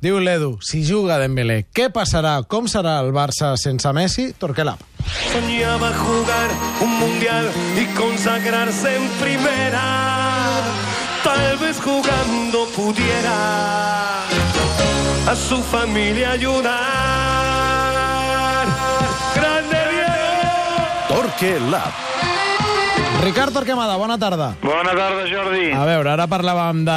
Diu l'Edu, si juga Dembélé, què passarà? Com serà el Barça sense Messi? Torquelab. Soñaba jugar un mundial y consagrarse en primera. Tal vez jugando pudiera a su familia ayudar. Grande Diego. Torque Lab. Ricard Torquemada, bona tarda. Bona tarda, Jordi. A veure, ara parlàvem de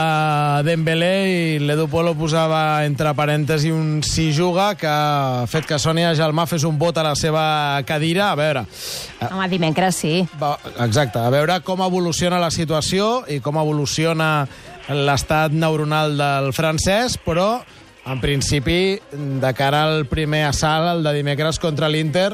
Dembélé i l'Edu Polo posava entre parèntesi un si juga que ha fet que Sònia Gelmà fes un vot a la seva cadira. A veure, Home, dimecres sí. exacte, a veure com evoluciona la situació i com evoluciona l'estat neuronal del francès, però en principi, de cara al primer assalt, el de dimecres contra l'Inter,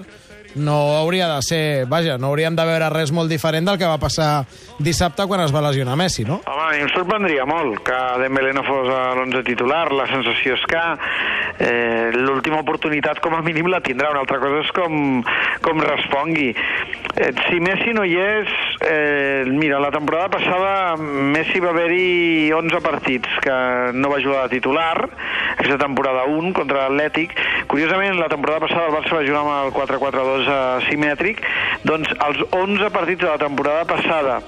no hauria de ser... Vaja, no hauríem de veure res molt diferent del que va passar dissabte quan es va lesionar Messi, no? Home, a mi em sorprendria molt que Dembélé no fos a l'11 titular. La sensació és que eh, l'última oportunitat com a mínim la tindrà. Una altra cosa és com, com respongui. Eh, si Messi no hi és... Eh, mira, la temporada passada Messi va haver-hi 11 partits que no va jugar de titular, aquesta temporada 1 contra l'Atlètic. Curiosament, la temporada passada el Barça va jugar amb el 4-4-2 simètric, doncs els 11 partits de la temporada passada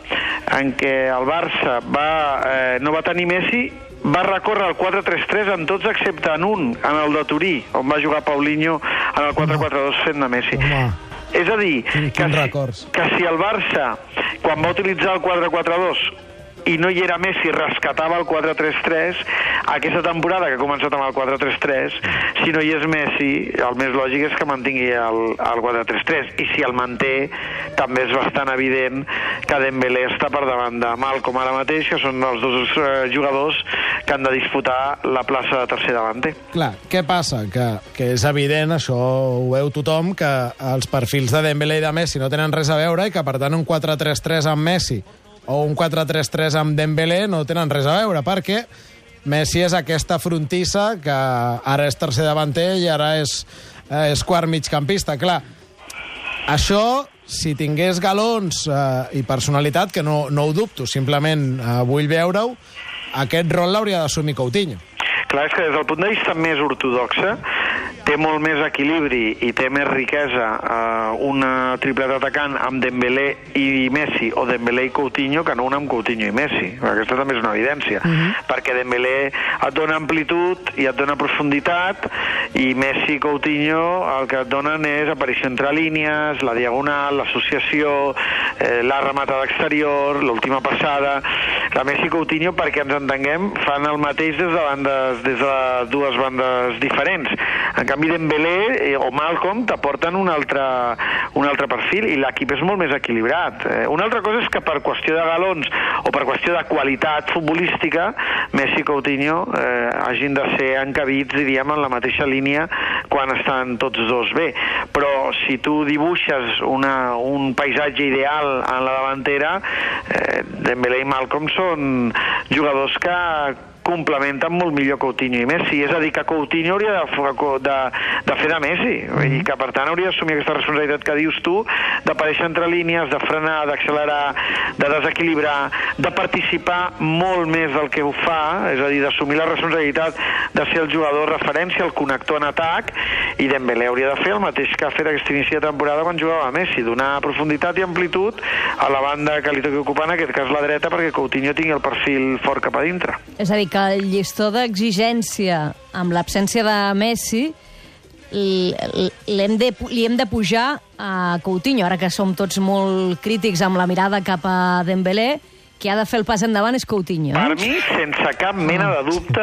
en què el Barça va, eh, no va tenir Messi va recórrer el 4-3-3 en tots excepte en un, en el de Turí, on va jugar Paulinho en el 4-4-2 fent de Messi. Home. És a dir, Quin- que, si, que si el Barça, quan va utilitzar el 4-4-2, i no hi era Messi, rescatava el 4-3-3, aquesta temporada que ha començat amb el 4-3-3, si no hi és Messi, el més lògic és que mantingui el, el 4-3-3, i si el manté, també és bastant evident que Dembélé està per davant de Malcom ara mateix, que són els dos eh, jugadors que han de disputar la plaça de tercer davanter. Clar, què passa? Que, que és evident, això ho veu tothom, que els perfils de Dembélé i de Messi no tenen res a veure i que, per tant, un 4-3-3 amb Messi o un 4-3-3 amb Dembélé no tenen res a veure, perquè Messi és aquesta frontissa que ara és tercer davanter i ara és, eh, és quart migcampista. Clar, això, si tingués galons eh, i personalitat, que no, no ho dubto, simplement eh, vull veure-ho, aquest rol l'hauria d'assumir Coutinho. Clar, és que des del punt de vista més ortodoxa té molt més equilibri i té més riquesa eh, una tripleta atacant amb Dembélé i Messi o Dembélé i Coutinho que no una amb Coutinho i Messi. Aquesta també és una evidència, perquè Dembélé et dona amplitud i et dona profunditat i Messi i Coutinho el que et donen és aparició entre línies, la diagonal, l'associació, eh, la rematada exterior, l'última passada... La Messi i Coutinho, perquè ens entenguem, fan el mateix des de, bandes, des de dues bandes diferents. En canvi, Dembélé eh, o Malcolm t'aporten un altre, un altre perfil i l'equip és molt més equilibrat. Eh, una altra cosa és que per qüestió de galons o per qüestió de qualitat futbolística, Messi i Coutinho eh, hagin de ser encabits, diríem, en la mateixa línia quan estan tots dos bé. Però si tu dibuixes una, un paisatge ideal en la davantera, eh, Dembélé i Malcolm són jugadors que complementen molt millor Coutinho i Messi. És a dir, que Coutinho hauria de, de, de fer de Messi i que, per tant, hauria d'assumir aquesta responsabilitat que dius tu d'aparèixer entre línies, de frenar, d'accelerar, de desequilibrar, de participar molt més del que ho fa, és a dir, d'assumir la responsabilitat de ser el jugador referència, el connector en atac, i Dembélé hauria de fer el mateix que ha fet aquest inici de temporada quan jugava a Messi, donar profunditat i amplitud a la banda que li toqui ocupar, en aquest cas la dreta, perquè Coutinho tingui el perfil fort cap a dintre. És a dir, que el llistó d'exigència amb l'absència de Messi l'hem de, li hem de pujar a Coutinho, ara que som tots molt crítics amb la mirada cap a Dembélé, qui ha de fer el pas endavant és Coutinho. Per Eh? mi, sense cap mena de dubte,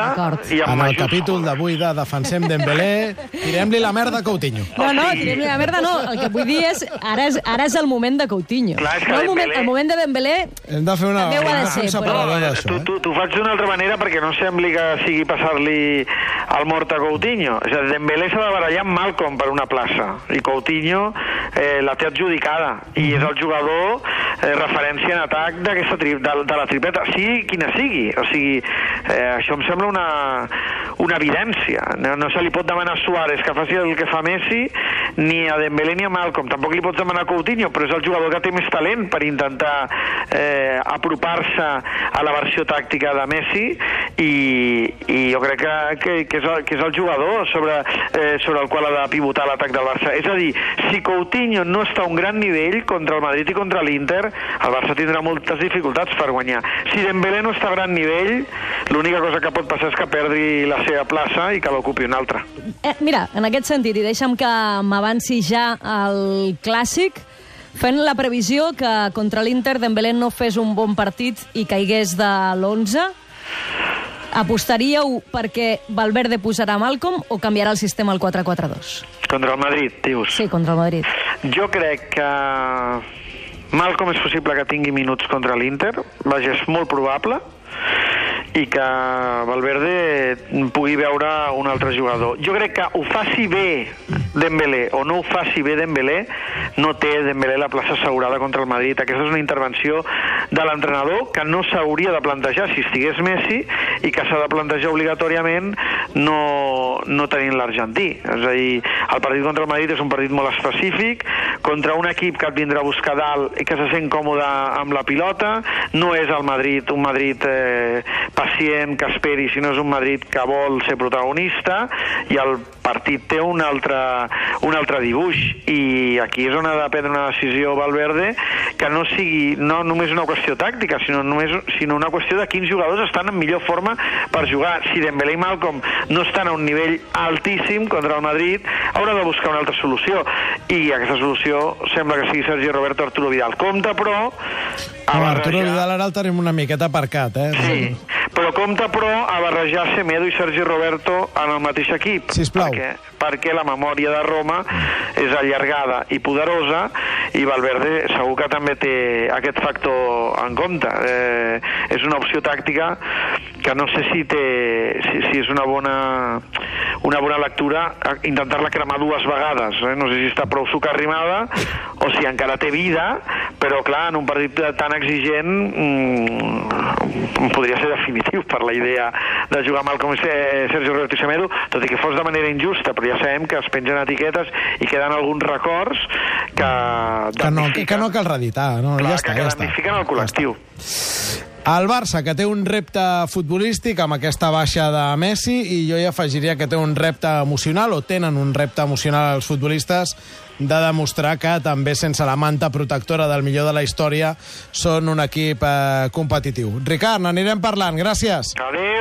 i amb En el capítol d'avui de Defensem Dembélé, tirem-li la merda a Coutinho. No, no, O sigui- direm-li la merda, no. El que vull dir és, ara és, ara és el moment de Coutinho. Clar, no el, moment, el moment de Dembélé Hem de fer una, També ho ha de ser, però- separador Eh, tu, tu, tu faig d'una altra manera perquè no sembli que sigui passar-li el mort a Coutinho. És a dir, Dembélé s'ha de barallar amb Malcolm per una plaça i Coutinho eh, la té adjudicada i és el jugador eh, referència en atac tri de, de la tripleta, sigui quina sigui. O sigui, eh, això em sembla una, una evidència. No, no se li pot demanar a Suárez que faci el que fa Messi, ni a Dembélé ni a Malcolm. Tampoc li pots demanar a Coutinho, però és el jugador que té més talent per intentar eh, apropar-se a la versió tàctica de Messi i, i jo crec que, que, que, és, el, que és el jugador sobre, eh, sobre el qual ha de pivotar l'atac del Barça. És a dir, si Coutinho no està a un gran nivell contra el Madrid i contra l'Inter, el Barça tindrà moltes dificultats per guanyar. Si Dembélé no està a gran nivell, l'única cosa que pot passar és que perdi la seva plaça i que l'ocupi un altre. Eh, mira, en aquest sentit, i deixa'm que m'avanci ja al clàssic, fent la previsió que contra l'Inter Dembélé no fes un bon partit i caigués de l'11, apostaríeu perquè Valverde posarà Malcolm o canviarà el sistema al 4-4-2? Contra el Madrid, dius? Sí, contra el Madrid. Jo crec que Malcolm és possible que tingui minuts contra l'Inter, vaja, és molt probable, i que Valverde pugui veure un altre jugador. Jo crec que ho faci bé Dembélé o no ho faci bé Dembélé, no té Dembélé la plaça assegurada contra el Madrid. Aquesta és una intervenció de l'entrenador que no s'hauria de plantejar si estigués Messi i que s'ha de plantejar obligatòriament no, no tenint l'argentí. És a dir, el partit contra el Madrid és un partit molt específic, contra un equip que et vindrà a buscar dalt i que se sent còmode amb la pilota, no és el Madrid un Madrid eh, pacient que esperi, sinó és un Madrid que vol ser protagonista i el partit té un altre, un altre dibuix i aquí és on ha de prendre una decisió Valverde que no sigui no només una qüestió tàctica, sinó, només, sinó una qüestió de quins jugadors estan en millor forma per jugar. Si Dembélé i Malcolm no estan a un nivell altíssim contra el Madrid, haurà de buscar una altra solució i aquesta solució sembla que sigui Sergi Roberto Arturo Vidal. Compte, però... A Arturo Vidal ara el tenim una miqueta aparcat, eh? Sí, però compta, però, a barrejar Semedo i Sergi Roberto en el mateix equip. Sisplau. Perquè, perquè la memòria de Roma és allargada i poderosa i Valverde segur que també té aquest factor en compte. Eh, és una opció tàctica que no sé si, té, si, si és una bona, una bona lectura intentar-la cremar dues vegades. Eh? No sé si està prou sucarrimada o si encara té vida, però clar, en un partit tan exigent mmm, podria ser definitiu per la idea de jugar mal com Sergio Roberto i Semedo, tot i que fos de manera injusta, però ja sabem que es pengen etiquetes i queden alguns records que... Que no, que, no cal reeditar, no? Clar, ja està, que ja està. el col·lectiu. El Barça, que té un repte futbolístic amb aquesta baixa de Messi, i jo hi afegiria que té un repte emocional, o tenen un repte emocional els futbolistes, de demostrar que també sense la manta protectora del millor de la història són un equip eh, competitiu. Ricard, n'anirem parlant. Gràcies. Adéu.